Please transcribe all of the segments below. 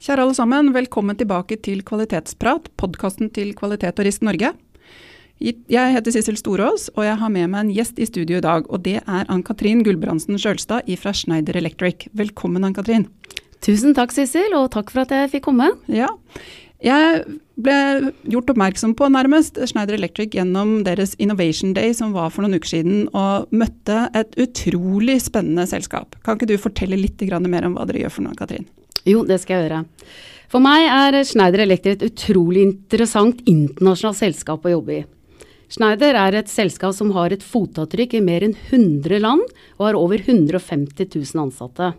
Kjære alle sammen, velkommen tilbake til Kvalitetsprat, podkasten til Kvalitet og Risk Norge. Jeg heter Sissel Storås, og jeg har med meg en gjest i studio i dag. Og det er Ann-Katrin Gulbrandsen Sjølstad fra Schneider Electric. Velkommen, Ann-Katrin. Tusen takk, Sissel, og takk for at jeg fikk komme. Ja. Jeg ble gjort oppmerksom på nærmest Schneider Electric gjennom deres Innovation Day som var for noen uker siden, og møtte et utrolig spennende selskap. Kan ikke du fortelle litt mer om hva dere gjør for noe, Katrin? Jo, det skal jeg gjøre. For meg er Schneider Electric et utrolig interessant internasjonalt selskap å jobbe i. Schneider er et selskap som har et fotavtrykk i mer enn 100 land, og har over 150 000 ansatte.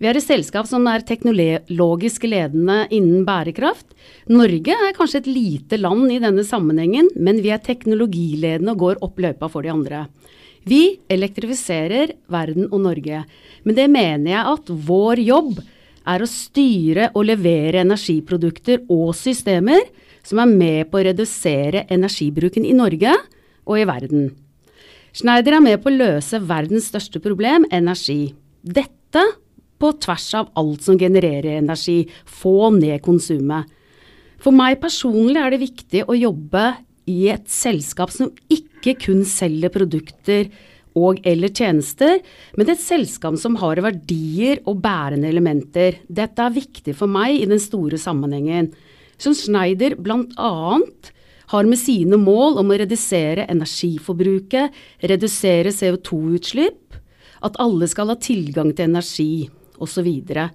Vi er et selskap som er teknologisk ledende innen bærekraft. Norge er kanskje et lite land i denne sammenhengen, men vi er teknologiledende og går opp løypa for de andre. Vi elektrifiserer verden og Norge, men det mener jeg at vår jobb er å styre og levere energiprodukter og systemer som er med på å redusere energibruken i Norge og i verden. Schneider er med på å løse verdens største problem, energi. Dette på tvers av alt som genererer energi. Få ned konsumet. For meg personlig er det viktig å jobbe i et selskap som ikke kun selger produkter og eller tjenester, men et selskap som har verdier og bærende elementer. Dette er viktig for meg i den store sammenhengen. Som Schneider bl.a. har med sine mål om å redusere energiforbruket, redusere CO2-utslipp, at alle skal ha tilgang til energi osv. Og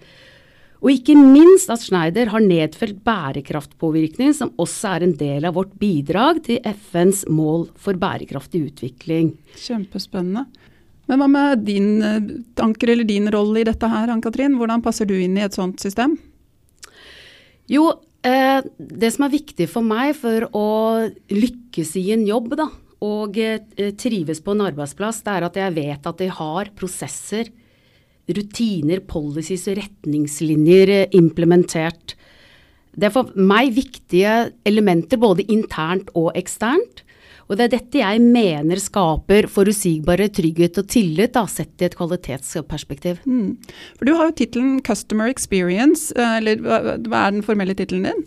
ikke minst at Schneider har nedfelt bærekraftpåvirkning, som også er en del av vårt bidrag til FNs mål for bærekraftig utvikling. Kjempespennende. Men hva med din eh, tanker eller din rolle i dette her, Ann-Katrin? Hvordan passer du inn i et sånt system? Jo, eh, det som er viktig for meg for å lykkes i en jobb, da, og eh, trives på en arbeidsplass, det er at jeg vet at de har prosesser rutiner, policies og retningslinjer eh, implementert. Det er for meg viktige elementer både internt og eksternt. Og det er dette jeg mener skaper forutsigbare trygghet og tillit, da, sett i et kvalitetsperspektiv. Mm. For Du har jo tittelen Customer Experience, eh, eller hva er den formelle tittelen din?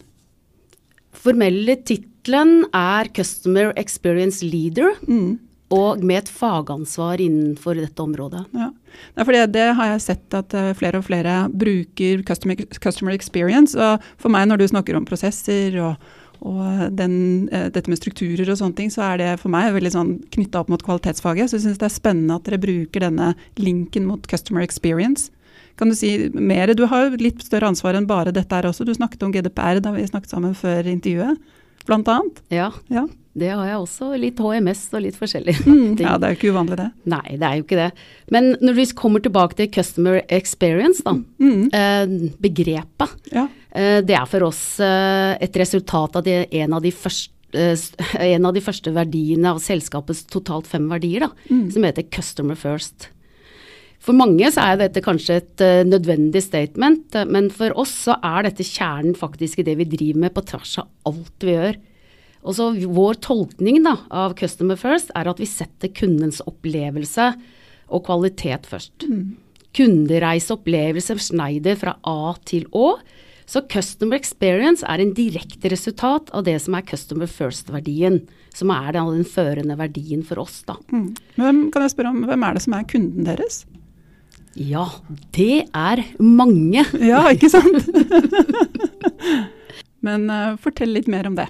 Formelle tittelen er Customer Experience Leader. Mm og med et fagansvar innenfor dette området. Ja. Det, det, har jeg sett at uh, flere og flere bruker customer, customer, experience. Og for meg, når du snakker om prosesser og, og den, uh, dette med strukturer og sånne ting, så er det for meg veldig sånn knytta opp mot kvalitetsfaget. Så jeg syns det er spennende at dere bruker denne linken mot customer experience. Kan du si mer? Du har jo litt større ansvar enn bare dette her også. Du snakket om GDPR da vi snakket sammen før intervjuet, blant annet. Ja. ja. Det har jeg også. Litt HMS og litt forskjellig. Mm, ja, det er jo ikke uvanlig det. Nei, det er jo ikke det. Men når vi kommer tilbake til customer experience, da. Mm. Eh, begrepet. Ja. Eh, det er for oss eh, et resultat av det, en, av første, eh, en av de første verdiene av selskapets totalt fem verdier, da, mm. som heter customer first. For mange så er dette kanskje et uh, nødvendig statement, men for oss så er dette kjernen faktisk i det vi driver med på tvers av alt vi gjør. Og så Vår tolkning da, av Customer First er at vi setter kundens opplevelse og kvalitet først. Mm. Kundereiseopplevelse Schneider fra A til Å. Så Customer Experience er en direkte resultat av det som er Customer First-verdien. Som er den førende verdien for oss. da. Mm. Hvem, kan jeg spørre om, hvem er det som er kunden deres? Ja, det er mange. Ja, ikke sant? Men uh, fortell litt mer om det.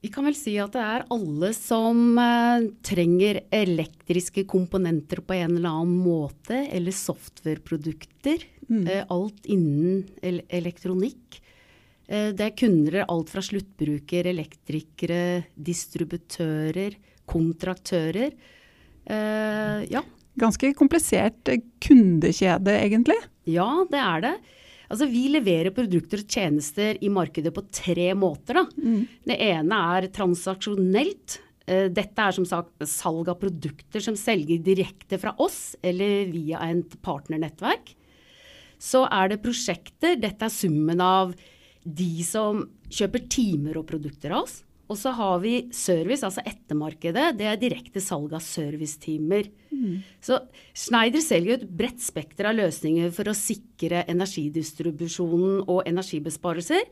Vi kan vel si at det er alle som eh, trenger elektriske komponenter på en eller annen måte, eller softwareprodukter. Mm. Eh, alt innen el elektronikk. Eh, det er kunder alt fra sluttbruker, elektrikere, distributører, kontraktører. Ja. ganske komplisert kundekjede, egentlig? Ja, det er det. Altså, vi leverer produkter og tjenester i markedet på tre måter. Mm. Det ene er transaksjonelt. Eh, dette er som sagt salg av produkter som selger direkte fra oss eller via et partnernettverk. Så er det prosjekter. Dette er summen av de som kjøper timer og produkter av oss. Og så har vi service, altså ettermarkedet. Det er direkte salg av servicetimer. Mm. Så Schneider selger et bredt spekter av løsninger for å sikre energidistribusjonen og energibesparelser.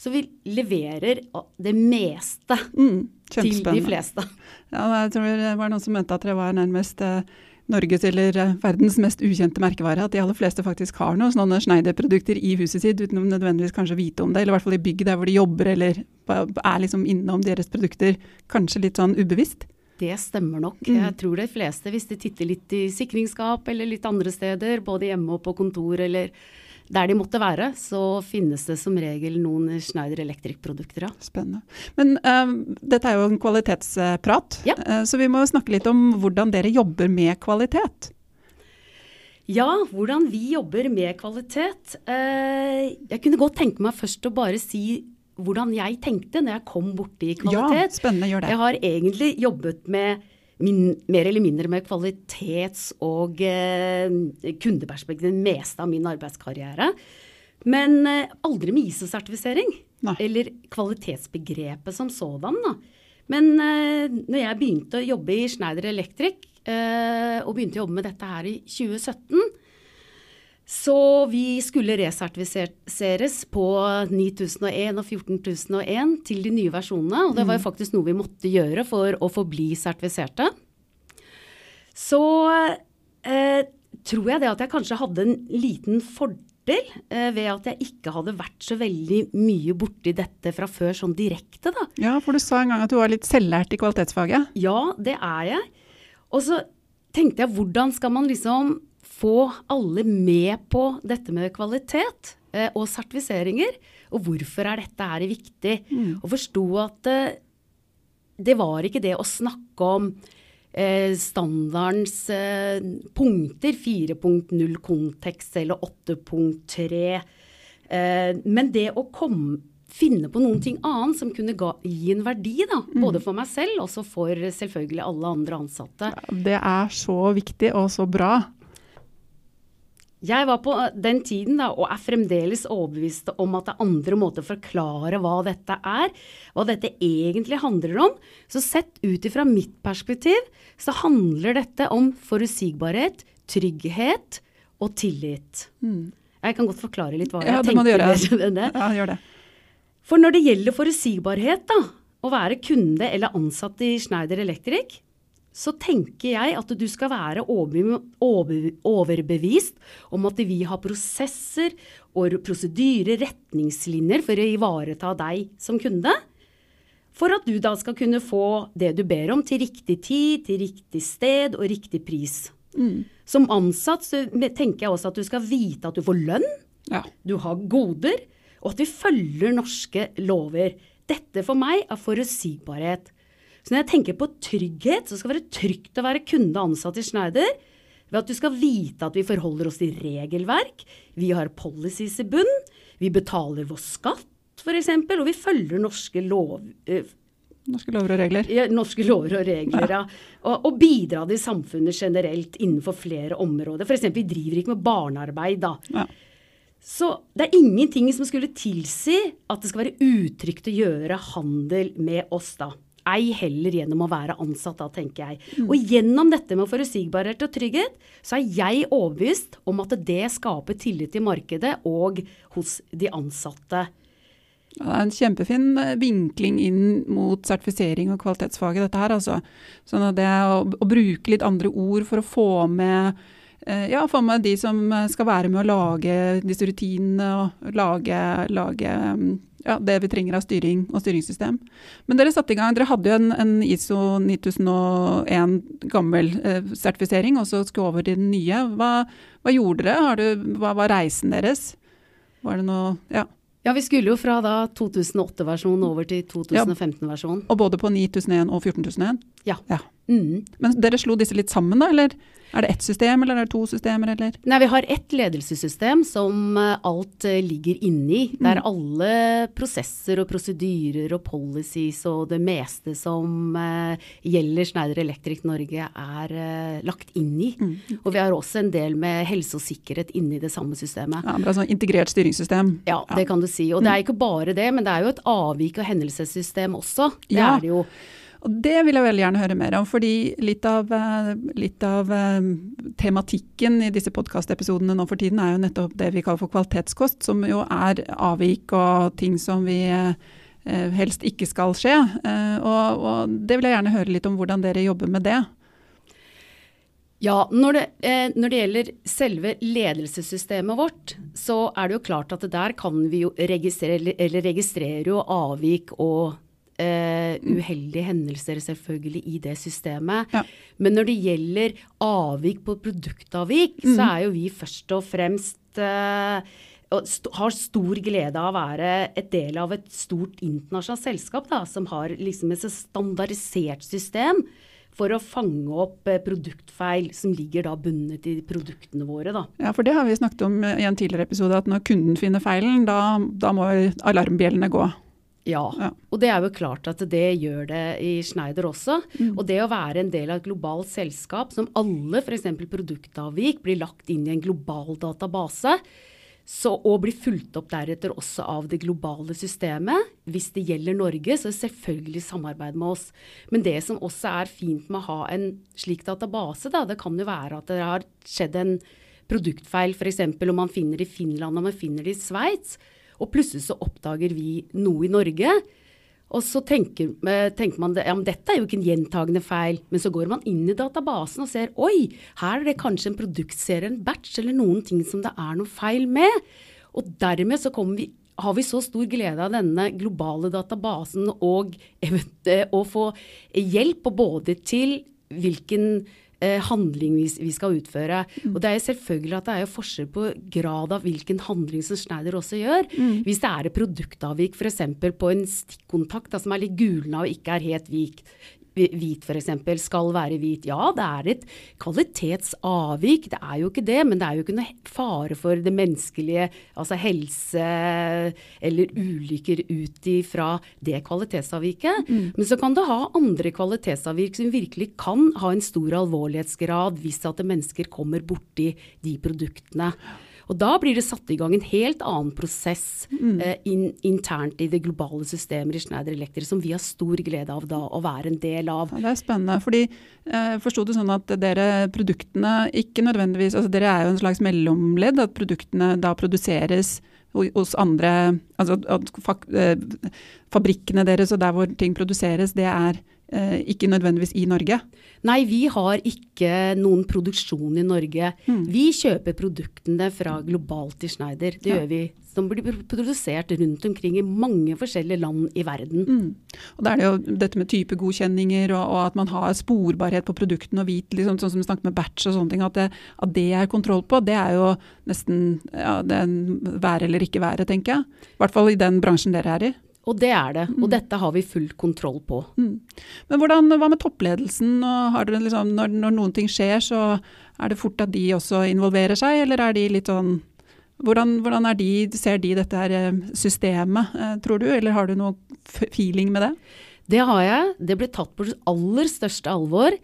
Så vi leverer det meste mm, til de fleste. Ja, jeg tror det var noen som mente at det var nærmest eh, Norges eller eh, verdens mest ukjente merkevare. At de aller fleste faktisk har noen sånne Schneider-produkter i huset sitt uten nødvendigvis kanskje vite om det. Eller i hvert fall i bygg der hvor de jobber eller er liksom innom deres produkter. Kanskje litt sånn ubevisst. Det stemmer nok. Mm. Jeg tror de fleste, hvis de titter litt i sikringsskap eller litt andre steder, både hjemme og på kontor eller der de måtte være, så finnes det som regel noen Schneider Electric-produkter. Ja. Spennende. Men um, dette er jo en kvalitetsprat, ja. uh, så vi må snakke litt om hvordan dere jobber med kvalitet. Ja, hvordan vi jobber med kvalitet. Uh, jeg kunne godt tenke meg først å bare si hvordan jeg tenkte når jeg kom borti kvalitet. Ja, spennende, gjør det. Jeg har egentlig jobbet med min, mer eller mindre med kvalitets- og eh, kundeperspektiv det meste av min arbeidskarriere. Men eh, aldri med ISO-sertifisering. Eller kvalitetsbegrepet som sådan. Da. Men eh, når jeg begynte å jobbe i Schneider Electric, eh, og begynte å jobbe med dette her i 2017, så vi skulle resertifiseres på 9001 og 14001 til de nye versjonene. Og det var jo mm. faktisk noe vi måtte gjøre for å forbli sertifiserte. Så eh, tror jeg det at jeg kanskje hadde en liten fordel eh, ved at jeg ikke hadde vært så veldig mye borti dette fra før sånn direkte, da. Ja, for du sa en gang at du var litt selvlært i kvalitetsfaget. Ja, det er jeg. Og så tenkte jeg hvordan skal man liksom få alle med på dette med kvalitet eh, og sertifiseringer. Og hvorfor er dette her viktig? Mm. Og forsto at eh, det var ikke det å snakke om eh, standardens eh, punkter, 4.0 kontekst eller 8.3, eh, men det å komme finne på noen ting annet som kunne ga, gi en verdi, da. Mm. Både for meg selv og for selvfølgelig alle andre ansatte. Det er så viktig og så bra. Jeg var på eh, den tiden da, og er fremdeles overbevist om at det er andre måter å forklare hva dette er, hva dette egentlig handler om. Så sett ut ifra mitt perspektiv så handler dette om forutsigbarhet, trygghet og tillit. Mm. Jeg kan godt forklare litt hva ja, jeg tenker. Gjøre. det. Ja, gjør det. For når det gjelder forutsigbarhet, da, å være kunde eller ansatt i Schneider Electric, så tenker jeg at du skal være overbevist om at vi har prosesser og prosedyrer, retningslinjer, for å ivareta deg som kunde. For at du da skal kunne få det du ber om til riktig tid, til riktig sted og riktig pris. Mm. Som ansatt tenker jeg også at du skal vite at du får lønn, ja. du har goder, og at vi følger norske lover. Dette for meg er forutsigbarhet. Så når jeg tenker på trygghet, så skal det være trygt å være kunde ansatt i Schneider. Ved at du skal vite at vi forholder oss til regelverk, vi har policies i bunn, vi betaler vår skatt f.eks., og vi følger norske lov... Eh, norske lover og regler. Ja, norske lover og regler, ja. Og, og bidra til samfunnet generelt innenfor flere områder. F.eks. vi driver ikke med barnearbeid, da. Ja. Så det er ingenting som skulle tilsi at det skal være utrygt å gjøre handel med oss, da. Ei heller gjennom å være ansatt, da, tenker jeg. Mm. Og gjennom dette med forutsigbarhet og trygghet, så er jeg overbevist om at det skaper tillit i markedet og hos de ansatte. Det er en kjempefin eh, vinkling inn mot sertifisering og kvalitetsfaget, dette her. Altså. Sånn at det å, å, bruke litt andre ord for å få med, ja, få med de som skal være med å lage disse rutinene og lage, lage mm, ja, det vi trenger av styring og styringssystem. Men dere satte i gang, dere hadde jo en, en ISO 9001 gammel eh, sertifisering, og så skulle over til den nye. Hva, hva gjorde dere? Du, hva var reisen deres? Var det noe Ja. Ja, vi skulle jo fra da 2008-versjonen over til 2015-versjonen. Ja, og både på 9001 og 14001? Ja. ja. Mm. Men dere slo disse litt sammen, da? Eller er det ett system, eller er det to systemer, eller? Nei, vi har ett ledelsessystem som eh, alt eh, ligger inni. Der alle prosesser og prosedyrer og policies og det meste som eh, gjelder Schneider Electric Norge er lagt inn i. Og vi har også en del med helse og sikkerhet inni det samme systemet. Ja, bra sånn integrert styringssystem. Ja, det kan du si. Og det er ikke bare det, men det er jo et avvik- og hendelsessystem også. Det Ja. er det jo. Og det vil jeg veldig gjerne høre mer om, fordi litt av, eh, litt av eh, tematikken i disse podkastepisodene nå for tiden er jo nettopp det vi kaller for kvalitetskost, som jo er avvik og ting som vi eh, helst ikke skal skje. Og, og det vil jeg gjerne høre litt om hvordan dere jobber med det. Ja, når det, når det gjelder selve ledelsessystemet vårt, så er det jo klart at der kan vi jo registrere, eller registrerer jo avvik og eh, uheldige hendelser selvfølgelig i det systemet. Ja. Men når det gjelder avvik på produktavvik, så er jo vi først og fremst og st har stor glede av å være et del av et stort internasjonalt selskap da, som har liksom et standardisert system for å fange opp eh, produktfeil som ligger da bundet i produktene våre. Da. Ja, for det har vi snakket om i en tidligere episode, at når kunden finner feilen, da, da må alarmbjellene gå. Ja. Ja. Og det er jo klart at det gjør det i Schneider også. Og det å være en del av et globalt selskap som alle f.eks. produktavvik blir lagt inn i en global database, så, og blir fulgt opp deretter også av det globale systemet. Hvis det gjelder Norge, så selvfølgelig samarbeid med oss. Men det som også er fint med å ha en slik database, da, det kan jo være at det har skjedd en produktfeil, f.eks. om man finner det i Finland og man finner det i Sveits, og plutselig så oppdager vi noe i Norge. Og så tenker, eh, tenker man ja, dette er jo ikke en gjentagende feil, men så går man inn i databasen og ser oi, her er det kanskje en produktserie, en batch eller noen ting som det er noe feil med. Og dermed så vi, har vi så stor glede av denne globale databasen og eh, å få hjelp både til hvilken handling vi, vi skal utføre. Og det er jo selvfølgelig at det er jo forskjell på grad av hvilken handling som Schneider også gjør. Hvis det er et produktavvik f.eks. på en stikkontakt da, som er litt gulna og ikke er helt vik, hvit f.eks., skal være hvit. Ja, det er et kvalitetsavvik, det er jo ikke det, men det er jo ikke noe fare for det menneskelige, altså helse eller ulykker ut ifra det kvalitetsavviket. Men så kan du ha andre kvalitetsavvik som virkelig kan ha en stor alvorlighetsgrad hvis at mennesker kommer borti de produktene. Og da blir det satt i gang en helt annen prosess eh, in, internt i det globale systemet i Schneider Electric, som vi har stor glede av da å være en del av. Ja, det er spennende. fordi eh, Forsto du sånn at dere produktene ikke nødvendigvis altså Dere er jo en slags mellomledd, at produktene da produseres hos andre altså at eh, Fabrikkene deres og der hvor ting produseres, det er ikke nødvendigvis i Norge. Nei, vi har ikke noen produksjon i Norge. Vi kjøper produktene fra globalt i Schneider. Det Ja. gjør vi. Som blir produsert rundt omkring i mange forskjellige land i verden. Mm. Og Da er det jo dette med typegodkjenninger og, og at man har sporbarhet på produktene og hvit, liksom, sånn som vi snakket med batch og sånne ting. At det, at det er kontroll på, det er jo nesten ja, det er være eller ikke være, tenker jeg. I hvert fall i den bransjen dere er i. Og det er det. Og dette har vi full kontroll på. Mm. Men hvordan, hva med toppledelsen? Liksom, når, når noen ting skjer, så er det fort at de også involverer seg, eller er de litt sånn hvordan, hvordan de, ser de dette her eh, systemet, eh, tror du, eller har du noe feeling med det? Det har jeg. Det ble tatt på aller største alvor.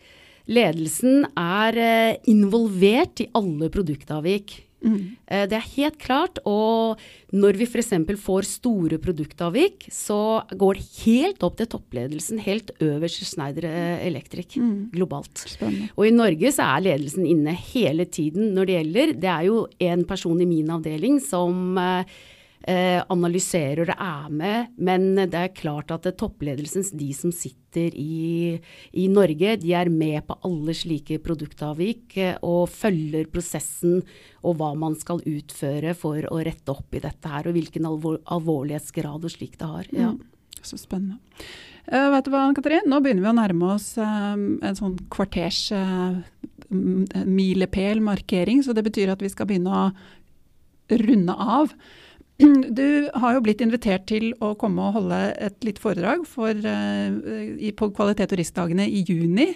Ledelsen er eh, involvert i alle produktavvik. Eh, Det er helt klart, og når vi f.eks. får store produktavvik, så går det helt opp til toppledelsen, helt øverst i Schneider Electric Electric globalt. Spennende. Og i Norge så er ledelsen inne hele tiden når det gjelder. Det er jo en person i min avdeling som eh, eh, analyserer og er med, men det er klart at toppledelsen, de som sitter i, i Norge, de er med på alle slike produktavvik eh, og følger prosessen og hva man skal utføre for å rette opp i dette her, og hvilken alvor, alvorlighetsgrad og slik det har. Ja. Mm. Så spennende. Uh, vet du hva, Ann-Katrin? Nå begynner vi å nærme oss uh, en sånn kvarters uh, m- milepæl markering, så det betyr at vi skal begynne å runde av. Du har jo blitt invitert til å komme og holde et lite foredrag for, eh, på kvalitet- og riskdagene i juni.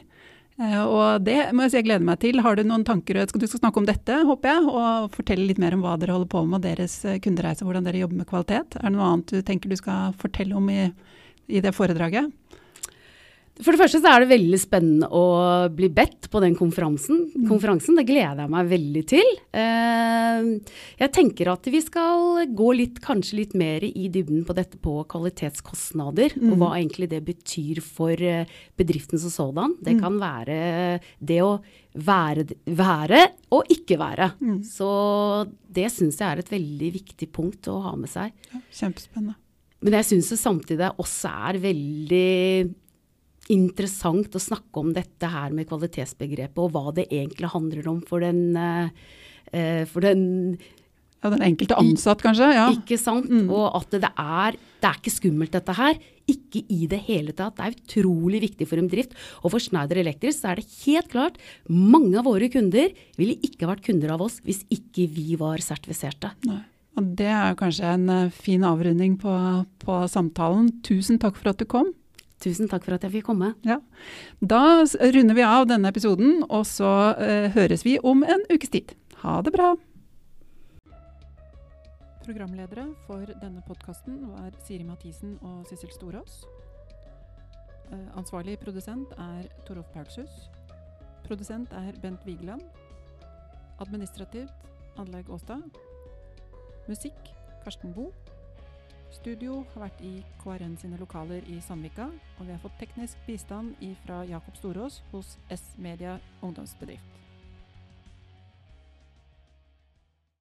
Eh, og det må jeg si jeg gleder meg til. Har du noen tanker? Du skal snakke om dette, håper jeg, og fortelle litt mer om hva dere holder på med deres eh, kundereise, hvordan dere jobber med kvalitet. Er det noe annet du tenker du skal fortelle om i, i det foredraget? For det første så er det veldig spennende å bli bedt på den konferansen. Mm. konferansen. Det gleder jeg meg veldig til. Eh, jeg tenker at vi skal gå litt, kanskje litt mer i dybden på dette på kvalitetskostnader, mm. og hva egentlig det betyr for eh, bedriften som sådan. Det mm. kan være det å være, være og ikke være. Mm. Så det syns jeg er et veldig viktig punkt å ha med seg. Ja, kjempespennende. Men jeg syns samtidig også er veldig interessant å snakke om dette her med kvalitetsbegrepet, og hva det egentlig handler om for den, uh, for den ja, Den enkelte ansatt, kanskje? ja. Ikke sant. Mm. Og at det er, det er ikke skummelt, dette her. Ikke i det hele tatt. Det er utrolig viktig for en bedrift. Og for Schneider Electric så er det helt klart mange av våre kunder ville ikke vært kunder av oss hvis ikke vi var sertifiserte. Nei. Og det er kanskje en eh, fin avrunding på, på samtalen. Tusen takk for at du kom. Tusen takk for at jeg fikk komme. Ja. Da runder vi av denne episoden, og så eh, høres vi om en ukes tid. Ha det bra! Programledere for denne podkasten var Siri Mathisen og Sissel Storås. Uh, ansvarlig produsent er Torolf Paulshus. Produsent er Bent Vigeland. Administrativt Anlegg Åstad. Musikk Karsten Boe. Studio har vært i KRN sine lokaler i Sandvika, og vi har fått teknisk bistand fra Jakob Storås hos S-Media ungdomsbedrift.